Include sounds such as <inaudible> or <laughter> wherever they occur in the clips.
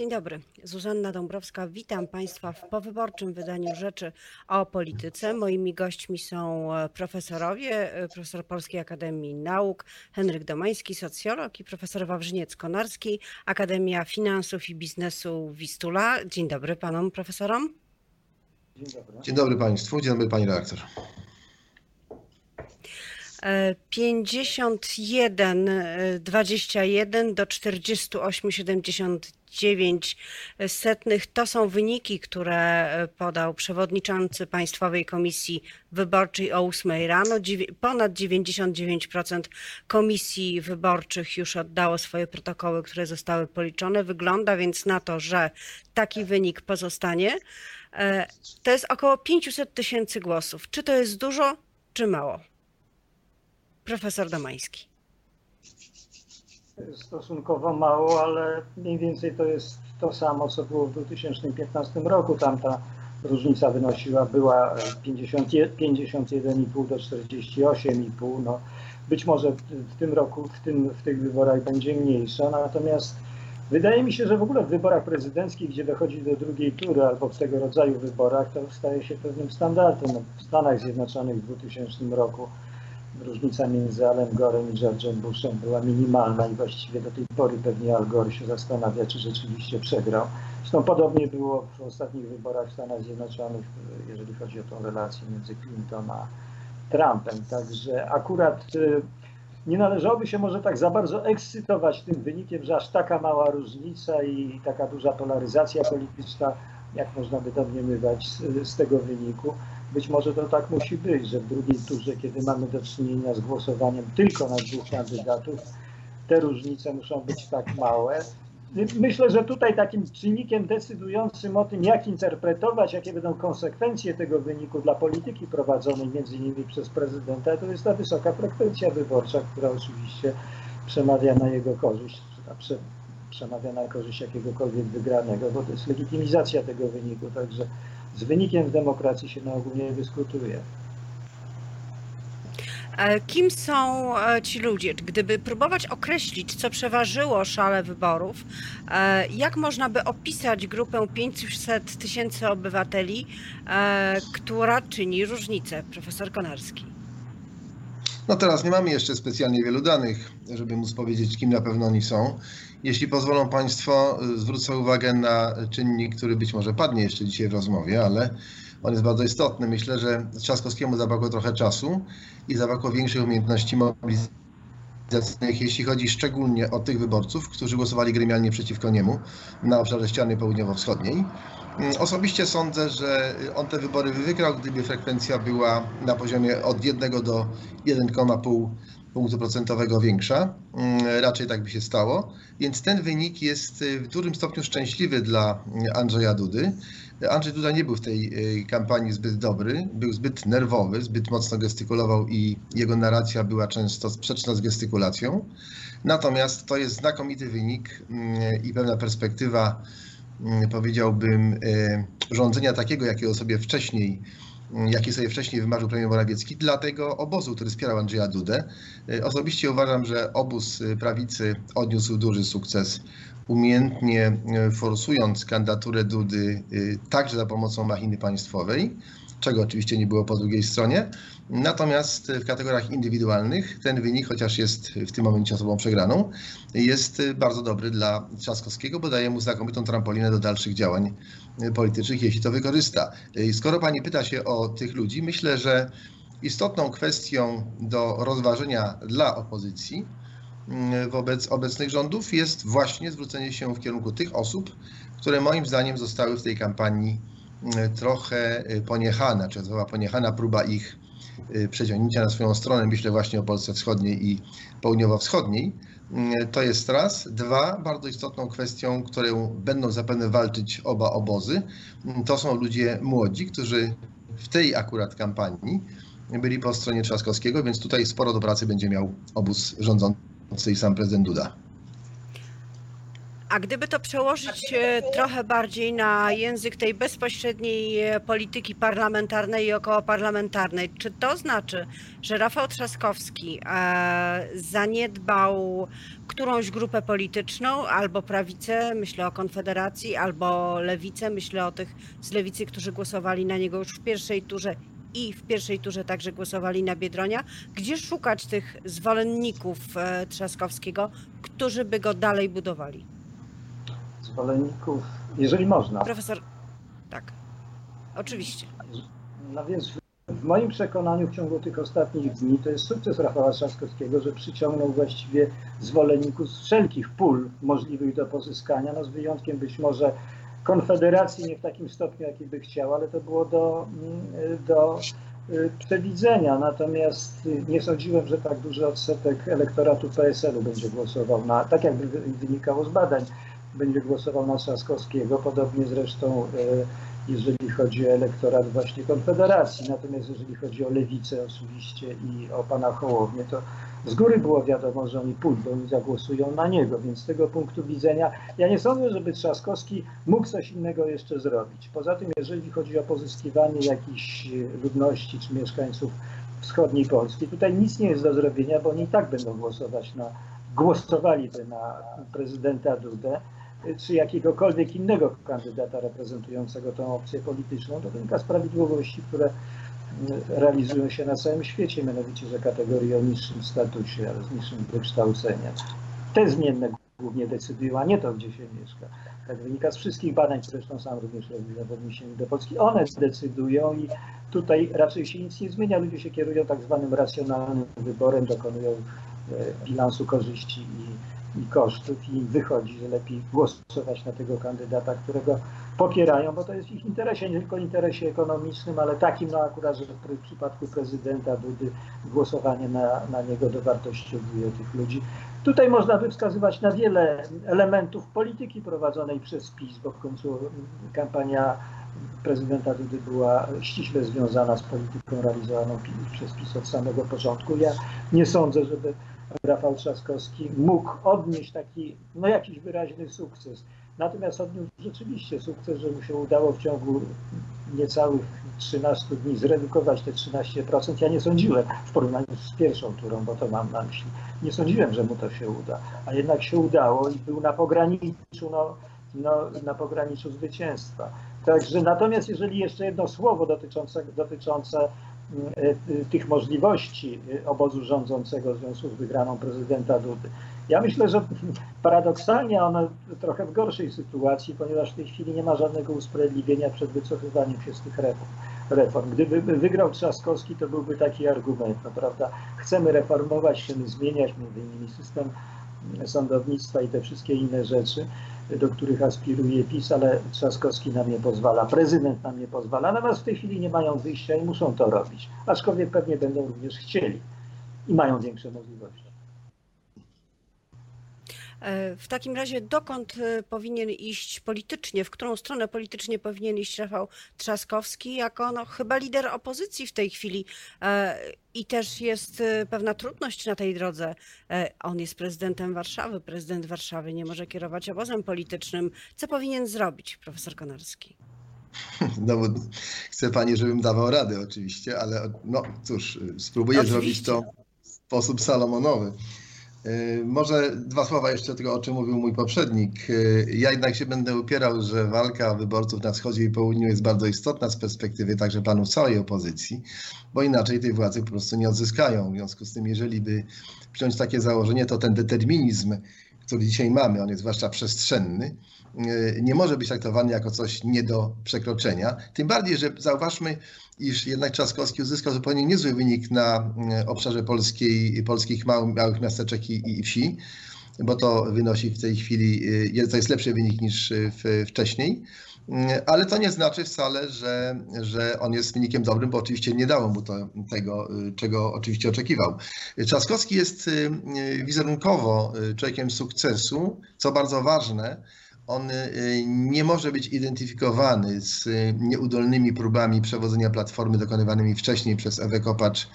Dzień dobry. Zuzanna Dąbrowska. Witam Państwa w powyborczym wydaniu Rzeczy o Polityce. Moimi gośćmi są e, profesorowie, e, profesor Polskiej Akademii Nauk, Henryk Domański, socjolog i profesor Wawrzyniec-Konarski, Akademia Finansów i Biznesu Wistula. Dzień dobry Panom profesorom. Dzień dobry. Dzień dobry Państwu, dzień dobry Pani redaktor. 51, e, 21 do 48, 79 setnych to są wyniki, które e, podał przewodniczący Państwowej Komisji Wyborczej o 8 rano. Ponad 99% komisji wyborczych już oddało swoje protokoły, które zostały policzone. Wygląda więc na to, że taki wynik pozostanie. E, To jest około 500 tysięcy głosów. Czy to jest dużo, czy mało? Profesor Domański. Stosunkowo mało, ale mniej więcej to jest to samo, co było w 2015 roku. Tamta różnica wynosiła, była 50, 51,5 do 48,5. No, być może w tym roku, w, tym, w tych wyborach będzie mniejsza, natomiast wydaje mi się, że w ogóle w wyborach prezydenckich, gdzie dochodzi do drugiej tury albo w tego rodzaju wyborach, to staje się pewnym standardem. No, w Stanach Zjednoczonych w 2000 roku różnica między Alem Gorem i George'em Bushem była minimalna i właściwie do tej pory pewnie Al Gore się zastanawia, czy rzeczywiście przegrał. Zresztą podobnie było w ostatnich wyborach w Stanach Zjednoczonych, jeżeli chodzi o tą relację między Clinton a Trumpem. Także akurat y, nie należałoby się może tak za bardzo ekscytować tym wynikiem, że aż taka mała różnica i taka duża polaryzacja polityczna, jak można by domniemywać z, z tego wyniku. Być może to tak musi być, że w drugiej turze, kiedy mamy do czynienia z głosowaniem tylko na dwóch kandydatów, te różnice muszą być tak małe. Myślę, że tutaj takim czynnikiem decydującym o tym, jak interpretować, jakie będą konsekwencje tego wyniku dla polityki prowadzonej między innymi przez prezydenta, to jest ta wysoka frekwencja wyborcza, która oczywiście przemawia na jego korzyść, przemawia na korzyść jakiegokolwiek wygranego, bo to jest legitymizacja tego wyniku, także z wynikiem w demokracji się na ogół nie dyskutuje. E, Kim są e, ci ludzie? Gdyby próbować określić, co przeważyło szale wyborów, e, jak można by opisać grupę 500 tysięcy obywateli, która czyni różnicę? Profesor Konarski. No teraz nie mamy jeszcze specjalnie wielu danych, żeby móc powiedzieć, kim na pewno oni są. Jeśli pozwolą Państwo, zwrócę uwagę na czynnik, który być może padnie jeszcze dzisiaj w rozmowie, ale on jest bardzo istotny. Myślę, że Trzaskowskiemu zabrakło trochę czasu i zabrakło większych umiejętności mobilizacyjnych, jeśli chodzi szczególnie o tych wyborców, którzy głosowali gremialnie przeciwko niemu na obszarze ściany południowo-wschodniej. Osobiście sądzę, że on te wybory wygrał, gdyby frekwencja była na poziomie od 1 do 1,5 punktu procentowego większa. Raczej tak by się stało. Więc ten wynik jest w dużym stopniu szczęśliwy dla Andrzeja Dudy. Andrzej Duda nie był w tej kampanii zbyt dobry, był zbyt nerwowy, zbyt mocno gestykulował i jego narracja była często sprzeczna z gestykulacją. Natomiast to jest znakomity wynik i pewna perspektywa powiedziałbym, rządzenia takiego, jakiego sobie wcześniej, jaki sobie wcześniej wymarzył premier Morawiecki, dla tego obozu, który wspierał Andrzeja Dudę. Osobiście uważam, że obóz prawicy odniósł duży sukces, umiejętnie forsując kandydaturę Dudy także za pomocą machiny państwowej, czego oczywiście nie było po drugiej stronie. Natomiast w kategoriach indywidualnych ten wynik, chociaż jest w tym momencie osobą przegraną, jest bardzo dobry dla Trzaskowskiego, bo daje mu znakomitą trampolinę do dalszych działań politycznych, jeśli to wykorzysta. Skoro pani pyta się o tych ludzi, myślę, że istotną kwestią do rozważenia dla opozycji wobec obecnych rządów jest właśnie zwrócenie się w kierunku tych osób, które moim zdaniem zostały w tej kampanii trochę poniechane, czy była poniechana próba ich przeciągnięcia na swoją stronę, myślę właśnie o Polsce Wschodniej i Południowo-Wschodniej. To jest raz. Dwa, bardzo istotną kwestią, którą będą zapewne walczyć oba obozy, to są ludzie młodzi, którzy w tej akurat kampanii byli po stronie Trzaskowskiego, więc tutaj sporo do pracy będzie miał obóz rządzący i sam prezydent Duda. A gdyby to przełożyć e, trochę bardziej na język tej bezpośredniej e, polityki parlamentarnej i okołoparlamentarnej, czy to znaczy, że Rafał Trzaskowski e, zaniedbał którąś grupę polityczną, albo prawicę, myślę o Konfederacji, albo lewicę, myślę o tych z lewicy, którzy głosowali na niego już w pierwszej turze i w pierwszej turze także głosowali na Biedronia. Gdzie szukać tych zwolenników Trzaskowskiego, którzy by go dalej budowali? Zwolenników, jeżeli można. Profesor, tak, oczywiście. No więc w, moim przekonaniu w ciągu tych ostatnich dni to jest sukces Rafała Trzaskowskiego, że przyciągnął właściwie zwolenników z wszelkich pól możliwych do pozyskania, no z wyjątkiem być może Konfederacji nie w takim stopniu, jaki by chciał, ale to było do, mm, do y, przewidzenia. Natomiast nie sądziłem, że tak duży odsetek elektoratu PSL-u będzie głosował na, tak jak wynikało z badań, będzie głosował na Trzaskowskiego, podobnie zresztą y, jeżeli chodzi o elektorat właśnie Konfederacji. Natomiast jeżeli chodzi o lewicę oczywiście i o pana Hołownię, to z góry było wiadomo, że oni pójdą i zagłosują na niego, więc z tego punktu widzenia ja nie sądzę, żeby Trzaskowski mógł coś innego jeszcze zrobić. Poza tym, jeżeli chodzi o pozyskiwanie jakichś ludności czy mieszkańców wschodniej Polski, tutaj nic nie jest do zrobienia, bo oni i tak będą głosować na, głosowaliby na prezydenta Dudę czy jakiegokolwiek innego kandydata reprezentującego tą opcję polityczną, to wynika z prawidłowości, które realizują się na całym świecie, mianowicie że kategorie o niższym statusie, ale z niższym wykształceniem. Te zmienne głównie decydują, a nie to, gdzie się mieszka. Tak wynika z wszystkich badań, zresztą sam również robiłem w odniesieniu do Polski. One decydują i tutaj raczej się nic nie zmienia. Ludzie się kierują tak zwanym racjonalnym wyborem, dokonują e, bilansu korzyści i i kosztów i im wychodzi, że lepiej głosować na tego kandydata, którego popierają, bo to jest w ich interesie, nie tylko interesie ekonomicznym, ale takim, no akurat, że w przypadku prezydenta Dudy głosowanie na, na niego dowartościowuje tych ludzi. Tutaj można by wskazywać na wiele elementów polityki prowadzonej przez PiS, bo w końcu kampania prezydenta Dudy była ściśle związana z polityką realizowaną przez PiS od samego początku. Ja nie sądzę, żeby Rafał Trzaskowski mógł odnieść taki, no jakiś wyraźny sukces. Natomiast odniósł rzeczywiście sukces, że mu się udało w ciągu niecałych 13 dni zredukować te 13%. Ja nie sądziłem w porównaniu z pierwszą turą, bo to mam na myśli. Nie sądziłem, że mu to się uda, a jednak się udało i był na pograniczu, no, no, na pograniczu zwycięstwa. Także natomiast jeżeli jeszcze jedno słowo dotyczące, dotyczące tych możliwości obozu rządzącego w związku z wygraną prezydenta Dudy. Ja myślę, że paradoksalnie one trochę w gorszej sytuacji, ponieważ w tej chwili nie ma żadnego usprawiedliwienia przed wycofywaniem się z tych reform. reform. Gdyby wygrał Trzaskowski, to byłby taki argument, no prawda, chcemy reformować, chcemy zmieniać między innymi system sądownictwa i te wszystkie inne rzeczy, do których aspiruje PiS, ale Trzaskowski nam nie pozwala, prezydent nam nie pozwala, natomiast w tej chwili nie mają wyjścia i muszą to robić, aczkolwiek pewnie będą również chcieli i mają większe możliwości. E, w takim razie dokąd e, powinien iść politycznie, w którą stronę politycznie powinien iść Rafał Trzaskowski jako no, chyba lider opozycji w tej chwili e, i też jest pewna trudność na tej drodze. On jest prezydentem Warszawy, prezydent Warszawy nie może kierować obozem politycznym. Co powinien zrobić profesor Konarski? <laughs> No bo chce pani, żebym dawał radę oczywiście, ale no cóż, spróbuję oczywiście. zrobić to w sposób salomonowy. Y, może dwa słowa jeszcze tego, o czym mówił mój poprzednik. Y, ja jednak się będę upierał, że walka wyborców na wschodzie i południu jest bardzo istotna z perspektywy także planów całej opozycji, bo inaczej tej władzy po prostu nie odzyskają. W związku z tym, jeżeli by wziąć takie założenie, to ten determinizm, który dzisiaj mamy, on jest zwłaszcza przestrzenny, y, nie może być traktowany jako coś nie do przekroczenia. Tym bardziej, że zauważmy, iż jednak Trzaskowski uzyskał zupełnie niezły wynik na mm, obszarze polskiej, polskich małych, małych miasteczek i, i wsi, bo to wynosi w tej chwili, y, to jest lepszy wynik niż wcześniej. Ale to nie znaczy wcale, że, że on jest wynikiem dobrym, bo oczywiście nie dało mu to tego, y, czego oczywiście oczekiwał. Trzaskowski jest wizerunkowo człowiekiem sukcesu, co bardzo ważne on y, nie może być identyfikowany z y, nieudolnymi próbami przewodzenia Platformy dokonywanymi wcześniej przez Ewę Kopacz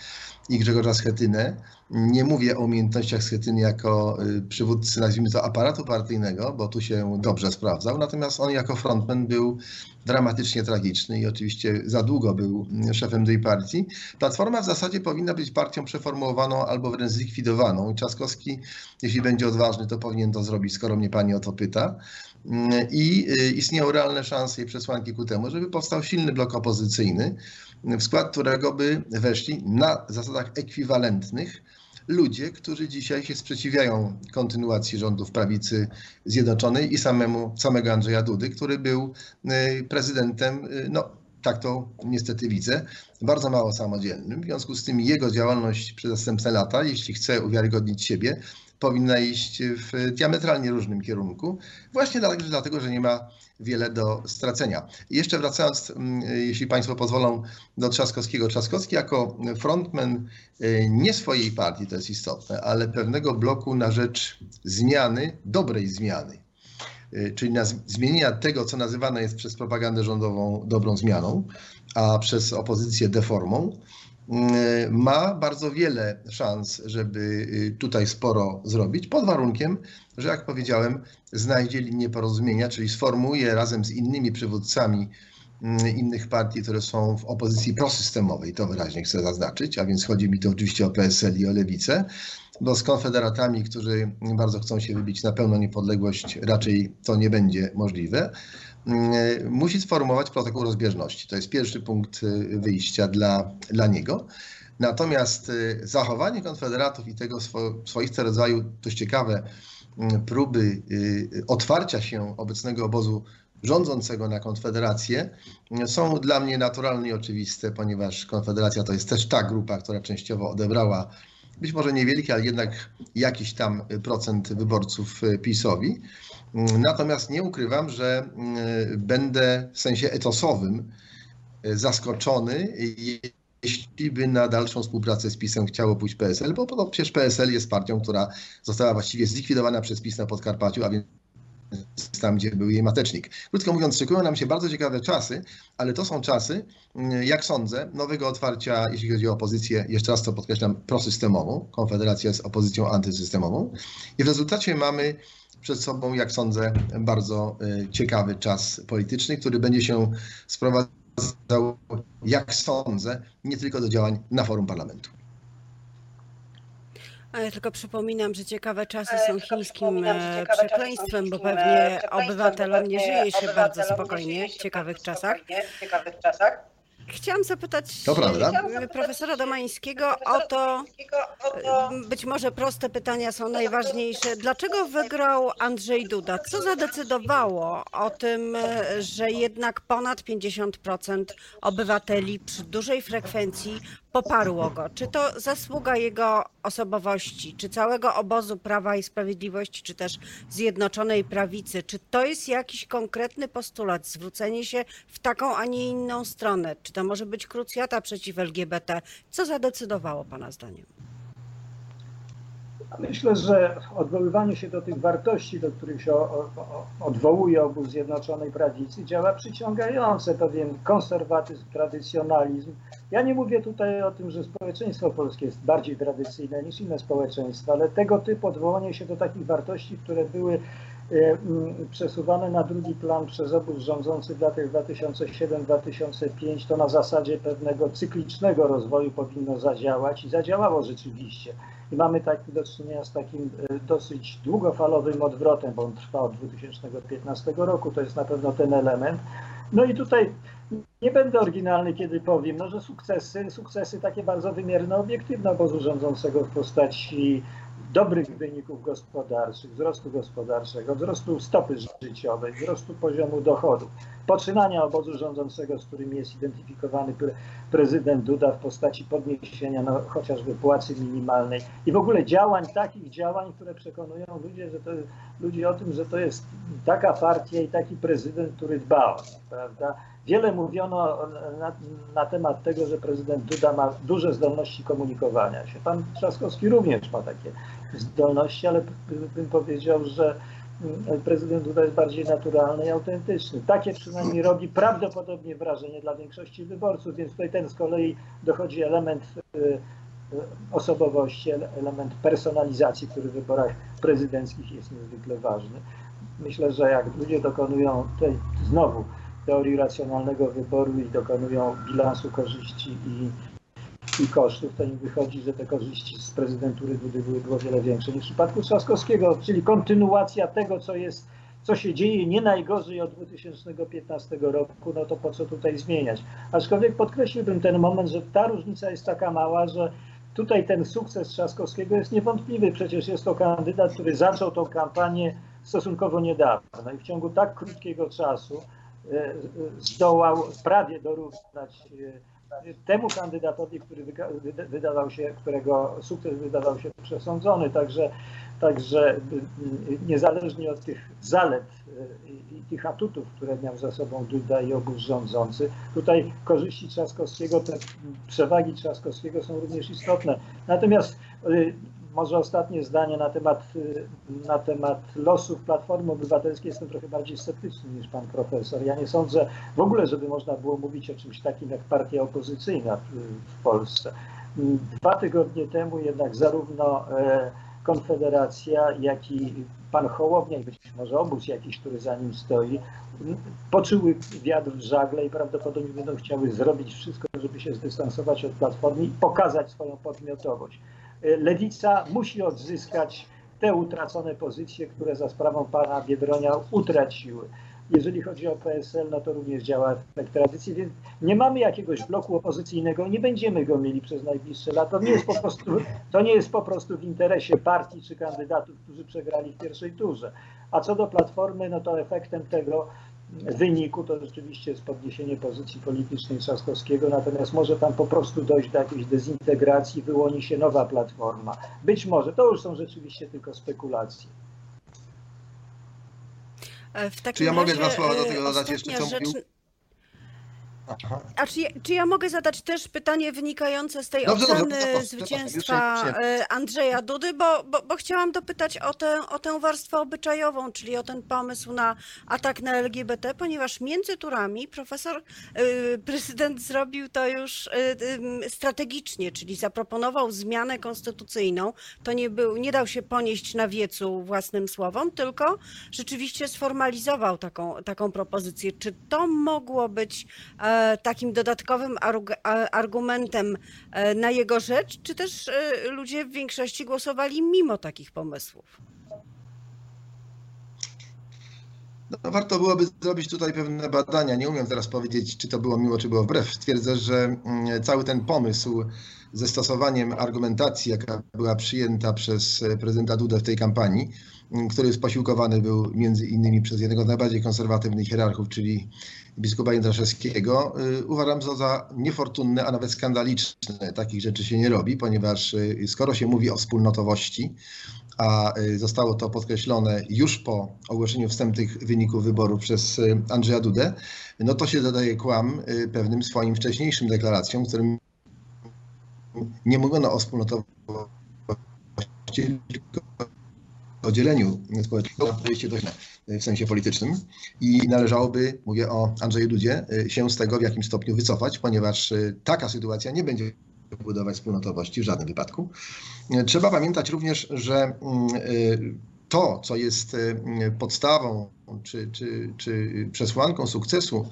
i Grzegorza Schetynę. Nie mówię o umiejętnościach Schetyny jako y, przywódcy, nazwijmy to, aparatu partyjnego, bo tu się dobrze sprawdzał, natomiast on jako frontman był dramatycznie tragiczny i oczywiście za długo był szefem tej partii. Platforma w zasadzie powinna być partią przeformułowaną albo wręcz zlikwidowaną. I Trzaskowski, jeśli będzie odważny, to powinien to zrobić, skoro mnie pani o to pyta. I y, istnieją realne szanse i przesłanki ku temu, żeby powstał silny blok opozycyjny, w skład którego by weszli na zasadach ekwiwalentnych ludzie, którzy dzisiaj się sprzeciwiają kontynuacji rządów prawicy zjednoczonej i samemu, samego Andrzeja Dudy, który był y, prezydentem, y, no tak to niestety widzę, bardzo mało samodzielnym. W związku z tym jego działalność przez następne lata, jeśli chce uwiarygodnić siebie, powinna iść w diametralnie różnym kierunku, właśnie dlatego, że nie ma wiele do stracenia. I jeszcze wracając, mm, jeśli Państwo pozwolą, do Trzaskowskiego. Trzaskowski jako frontman y, nie swojej partii, to jest istotne, ale pewnego bloku na rzecz zmiany, dobrej zmiany, y, czyli na zmienienia tego, co nazywane jest przez propagandę rządową dobrą zmianą, a przez opozycję deformą, ma bardzo wiele szans, żeby tutaj sporo zrobić, pod warunkiem, że jak powiedziałem, znajdzie linię porozumienia, czyli sformułuje razem z innymi przywódcami mm, innych partii, które są w opozycji prosystemowej, to wyraźnie chcę zaznaczyć, a więc chodzi mi to oczywiście o PSL i o Lewicę, bo z konfederatami, którzy bardzo chcą się wybić na pełną niepodległość, raczej to nie będzie możliwe. Mm, musi sformułować protokół rozbieżności. To jest pierwszy punkt y, wyjścia dla, dla niego. Natomiast y, zachowanie konfederatów i tego swoistego rodzaju, dość ciekawe, Mm, próby y, otwarcia się obecnego obozu rządzącego na Konfederację mm, są dla mnie naturalne i oczywiste, ponieważ Konfederacja to jest też ta grupa, która częściowo odebrała być może niewielki, ale jednak jakiś tam procent wyborców y, PiSowi. Mm, natomiast nie ukrywam, że będę w sensie etosowym y, zaskoczony, jeśli by na dalszą współpracę z PiSem chciało pójść PSL, bo przecież PSL jest partią, która została właściwie zlikwidowana przez PiS na Podkarpaciu, a więc tam, gdzie był jej matecznik. Krótko mówiąc, szykują nam się bardzo ciekawe czasy, ale to są czasy, mm, jak sądzę, nowego otwarcia, jeśli chodzi o opozycję, jeszcze raz to podkreślam, prosystemową. Konfederacja jest opozycją antysystemową. I w rezultacie mamy przed sobą, jak sądzę, bardzo y, ciekawy czas polityczny, który będzie się sprowadzał jak sądzę, nie tylko do działań na forum parlamentu. A ja tylko przypominam, że ciekawe czasy są chińskim e, przekleństwem, bo pewnie obywatelom nie żyje się bardzo spokojnie w ciekawych czasach. Chciałam zapytać To prawda. profesora Domańskiego o to, być może proste pytania są najważniejsze. Dlaczego wygrał Andrzej Duda? Co zadecydowało o tym, że jednak ponad 50% obywateli przy dużej frekwencji poparło go? Czy to zasługa jego osobowości, czy całego obozu Prawa i Sprawiedliwości, czy też Zjednoczonej Prawicy? Czy to jest jakiś konkretny postulat, zwrócenie się w taką, a nie inną stronę? Czy to może być krucjata przeciw LGBT? Co zadecydowało Pana zdaniem? Myślę, że odwoływanie się do tych wartości, do których się odwołuje obóz Zjednoczonej Prawicy, działa przyciągające pewien konserwatyzm, tradycjonalizm. Ja nie mówię tutaj o tym, że społeczeństwo polskie jest bardziej tradycyjne niż inne społeczeństwa, ale tego typu odwołanie się do takich wartości, które były e, mm, przesuwane na drugi plan przez obóz rządzący w latach 2007-2005, to na zasadzie pewnego cyklicznego rozwoju powinno zadziałać i zadziałało rzeczywiście. I mamy tak do czynienia z takim e, dosyć długofalowym odwrotem, bo on trwa od 2015 roku, to jest na pewno ten element. No i tutaj nie będę oryginalny, kiedy powiem, no, że sukcesy, sukcesy takie bardzo wymierne, obiektywne obozu rządzącego w postaci dobrych wyników gospodarczych, wzrostu gospodarczego, wzrostu stopy życiowej, wzrostu poziomu dochodów, poczynania obozu rządzącego, z którym jest identyfikowany pre prezydent Duda w postaci podniesienia no, chociażby płacy minimalnej i w ogóle działań, takich działań, które przekonują ludzie, że to, ludzi o tym, że to jest taka partia i taki prezydent, który dba o nich, prawda? Wiele mówiono na, na, temat tego, że prezydent Duda ma duże zdolności komunikowania się. Pan Trzaskowski również ma takie zdolności, ale bym powiedział, że mm, prezydent Duda jest bardziej naturalny i autentyczny. Takie przynajmniej robi prawdopodobnie wrażenie dla większości wyborców, więc tutaj ten z kolei dochodzi element y, osobowości, element personalizacji, który w wyborach prezydenckich jest niezwykle ważny. Myślę, że jak ludzie dokonują tej, znowu teorii racjonalnego wyboru i dokonują bilansu korzyści i, i kosztów, to im wychodzi, że te korzyści z prezydentury Dudy były o wiele większe niż w przypadku Trzaskowskiego, czyli kontynuacja tego, co jest co się dzieje nie najgorzej od 2015 roku, no to po co tutaj zmieniać? Aczkolwiek podkreśliłbym ten moment, że ta różnica jest taka mała, że tutaj ten sukces Trzaskowskiego jest niewątpliwy. Przecież jest to kandydat, który zaczął tą kampanię stosunkowo niedawno i w ciągu tak krótkiego czasu zdołał prawie dorównać e, temu kandydatowi, który wydawał się, którego sukces wydawał się przesądzony. Także Także y, niezależnie od tych zalet i tych atutów, które miał za sobą Duda i obóz rządzący, tutaj korzyści Trzaskowskiego, te przewagi Trzaskowskiego są również istotne. Natomiast może ostatnie zdanie na temat, na temat losów Platformy Obywatelskiej. Jestem trochę bardziej sceptyczny niż pan profesor. Ja nie sądzę w ogóle, żeby można było mówić o czymś takim jak partia opozycyjna w, Polsce. Dwa tygodnie temu jednak zarówno e, Konfederacja, jak i pan Hołownia być może obóz jakiś, który za nim stoi, poczuły wiatr w żagle i prawdopodobnie będą chciały zrobić wszystko, żeby się zdystansować od Platformy i pokazać swoją podmiotowość. Lewica musi odzyskać te utracone pozycje, które za sprawą pana Biedronia utraciły. Jeżeli chodzi o PSL, no to również działa efekt tradycji, więc nie mamy jakiegoś bloku opozycyjnego, nie będziemy go mieli przez najbliższe lata. To nie jest po prostu, to nie jest po prostu w interesie partii czy kandydatów, którzy przegrali w pierwszej turze. A co do Platformy, no to efektem tego wyniku to rzeczywiście jest podniesienie pozycji politycznej Trzaskowskiego, natomiast może tam po prostu dojść do jakiejś dezintegracji, wyłoni się nowa Platforma. Być może, to już są rzeczywiście tylko spekulacje. E, w takim Czy ja mogę razie, dwa słowa do e, tego dodać jeszcze, co rzecz... mówił? Aha. A czy ja, czy ja mogę zadać też pytanie wynikające z tej Dobrze, dobrze, oceny zapraszam, zwycięstwa zapraszam, już e, Andrzeja Dudy, bo, bo, bo chciałam dopytać o tę, o tę warstwę obyczajową, czyli o ten pomysł na atak na LGBT, ponieważ między turami profesor, y, prezydent zrobił to już y, strategicznie, czyli zaproponował zmianę konstytucyjną. To nie, był, nie dał się ponieść na wiecu własnym słowom, tylko rzeczywiście sformalizował taką, taką propozycję. Czy to mogło być e, takim dodatkowym argumentem e, na jego rzecz, czy też e, ludzie w większości głosowali mimo takich pomysłów? No, warto byłoby zrobić tutaj pewne badania. Nie umiem teraz powiedzieć, czy to było miło, czy było wbrew. Twierdzę, że mm, cały ten pomysł ze stosowaniem argumentacji, jaka była przyjęta przez prezydenta Dudę w tej kampanii, który posiłkowany był między innymi przez jednego z najbardziej konserwatywnych hierarchów, czyli biskupa Jędraszewskiego, y, uważam to za niefortunne, a nawet skandaliczne. Takich rzeczy się nie robi, ponieważ y, skoro się mówi o wspólnotowości, a y, zostało to podkreślone już po ogłoszeniu wstępnych wyników wyborów przez Andrzeja Dudę, no to się dodaje kłam pewnym swoim wcześniejszym deklaracjom, którym nie mówiono o wspólnotowości, tylko o dzieleniu społeczeństwa. Podejście dość w sensie politycznym i należałoby, mówię o Andrzeju Dudzie, się z tego w jakimś stopniu wycofać, ponieważ taka sytuacja nie będzie budować wspólnotowości w żadnym wypadku. Trzeba pamiętać również, że mm, to, co jest podstawą czy, czy, czy przesłanką sukcesu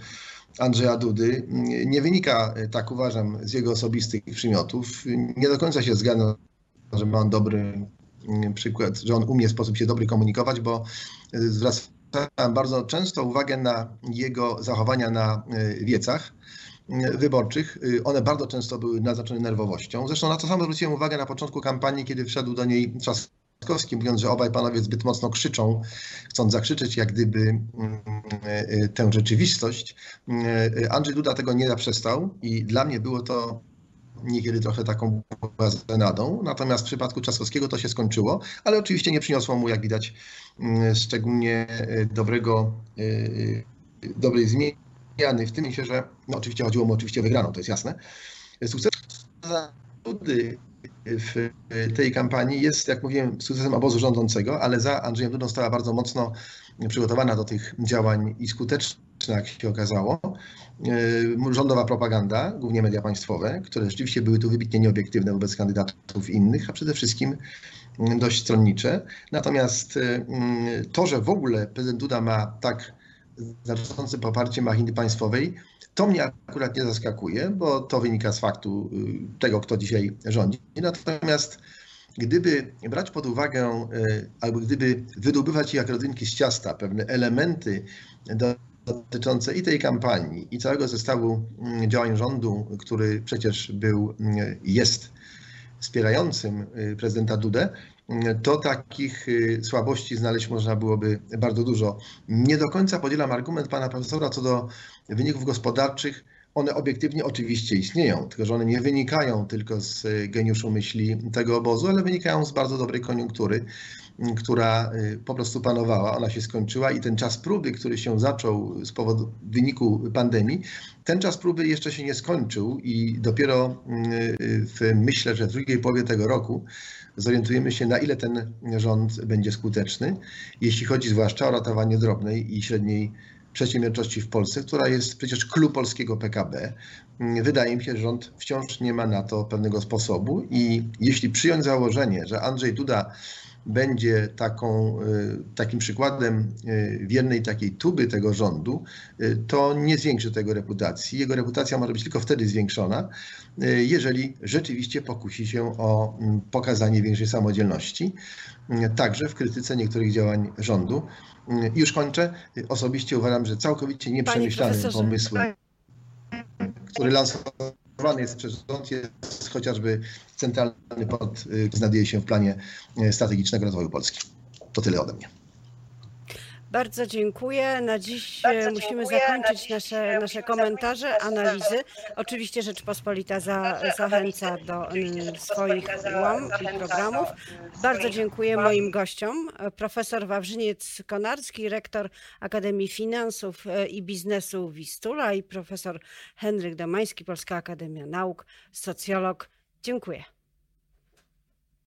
Andrzeja Dudy, nie wynika, tak uważam, z jego osobistych przymiotów. Nie do końca się zgadzam, że ma on dobry przykład, że on umie w sposób się dobry komunikować, bo y, zwracałem bardzo często uwagę na jego zachowania na y, wiecach y, wyborczych. One bardzo często były naznaczone nerwowością. Zresztą na to samo zwróciłem uwagę na początku kampanii, kiedy wszedł do niej Trzaskowski, mówiąc, że obaj panowie zbyt mocno krzyczą, chcąc zakrzyczeć jak gdyby mm, tę rzeczywistość. Andrzej Duda tego nie zaprzestał i dla mnie było to niekiedy trochę taką nadą. Natomiast w przypadku Trzaskowskiego to się skończyło, ale oczywiście nie przyniosło mu, jak widać, mm, szczególnie e, dobrego, e, dobrej zmiany w tym sensie, że no, oczywiście chodziło mu oczywiście o wygraną, to jest jasne. Sukces w tej kampanii jest, jak mówiłem, sukcesem obozu rządzącego, ale za Andrzejem Dudą stała bardzo mocno przygotowana do tych działań i skuteczna jak się okazało. E, rządowa propaganda, głównie media państwowe, które rzeczywiście były tu wybitnie nieobiektywne wobec kandydatów innych, a przede wszystkim mm, dość stronnicze. Natomiast mm, to, że w ogóle prezydent Duda ma tak znaczące poparcie machiny państwowej, to mnie akurat nie zaskakuje, bo to wynika z faktu y, tego, kto dzisiaj rządzi. Natomiast gdyby brać pod uwagę, albo gdyby wydobywać jak rodzynki z ciasta pewne elementy dotyczące i tej kampanii, i całego zestawu mm, działań rządu, który przecież był, mm, jest wspierającym y, prezydenta Dudę, to takich słabości znaleźć można byłoby bardzo dużo. Nie do końca podzielam argument pana profesora co do wyników gospodarczych, one obiektywnie oczywiście istnieją, tylko że one nie wynikają tylko z geniuszu myśli tego obozu, ale wynikają z bardzo dobrej koniunktury, która y, po prostu panowała, ona się skończyła i ten czas próby, który się zaczął z powodu wyniku pandemii, ten czas próby jeszcze się nie skończył i dopiero w, myślę, że w drugiej połowie tego roku zorientujemy się, na ile ten rząd będzie skuteczny, jeśli chodzi zwłaszcza o ratowanie drobnej i średniej przedsiębiorczości w Polsce, która jest przecież klub polskiego PKB. Wydaje mi się, że rząd wciąż nie ma na to pewnego sposobu i jeśli przyjąć założenie, że Andrzej Duda będzie taką, y, takim przykładem y, wiernej takiej tuby tego rządu, y, to nie zwiększy tego reputacji. Jego reputacja może być tylko wtedy zwiększona, jeżeli rzeczywiście pokusi się o mm, pokazanie większej samodzielności, także w krytyce niektórych działań rządu. Już kończę. Osobiście uważam, że całkowicie nieprzemyślanym pomysłem, który lansowany jest przez rząd, jest chociażby centralny port, znajduje się w planie strategicznego rozwoju Polski. To tyle ode mnie. Bardzo dziękuję. Na dziś Bardzo musimy dziękuję. zakończyć dziś nasze, nasze komentarze, analizy. Oczywiście Rzeczpospolita za, zachęca do swoich łam i programów. Bardzo dziękuję moim gościom. Profesor Wawrzyniec Konarski, rektor Akademii Finansów e, i Biznesu Wistula i profesor Henryk Domański, Polska Akademia Nauk, socjolog. Dziękuję.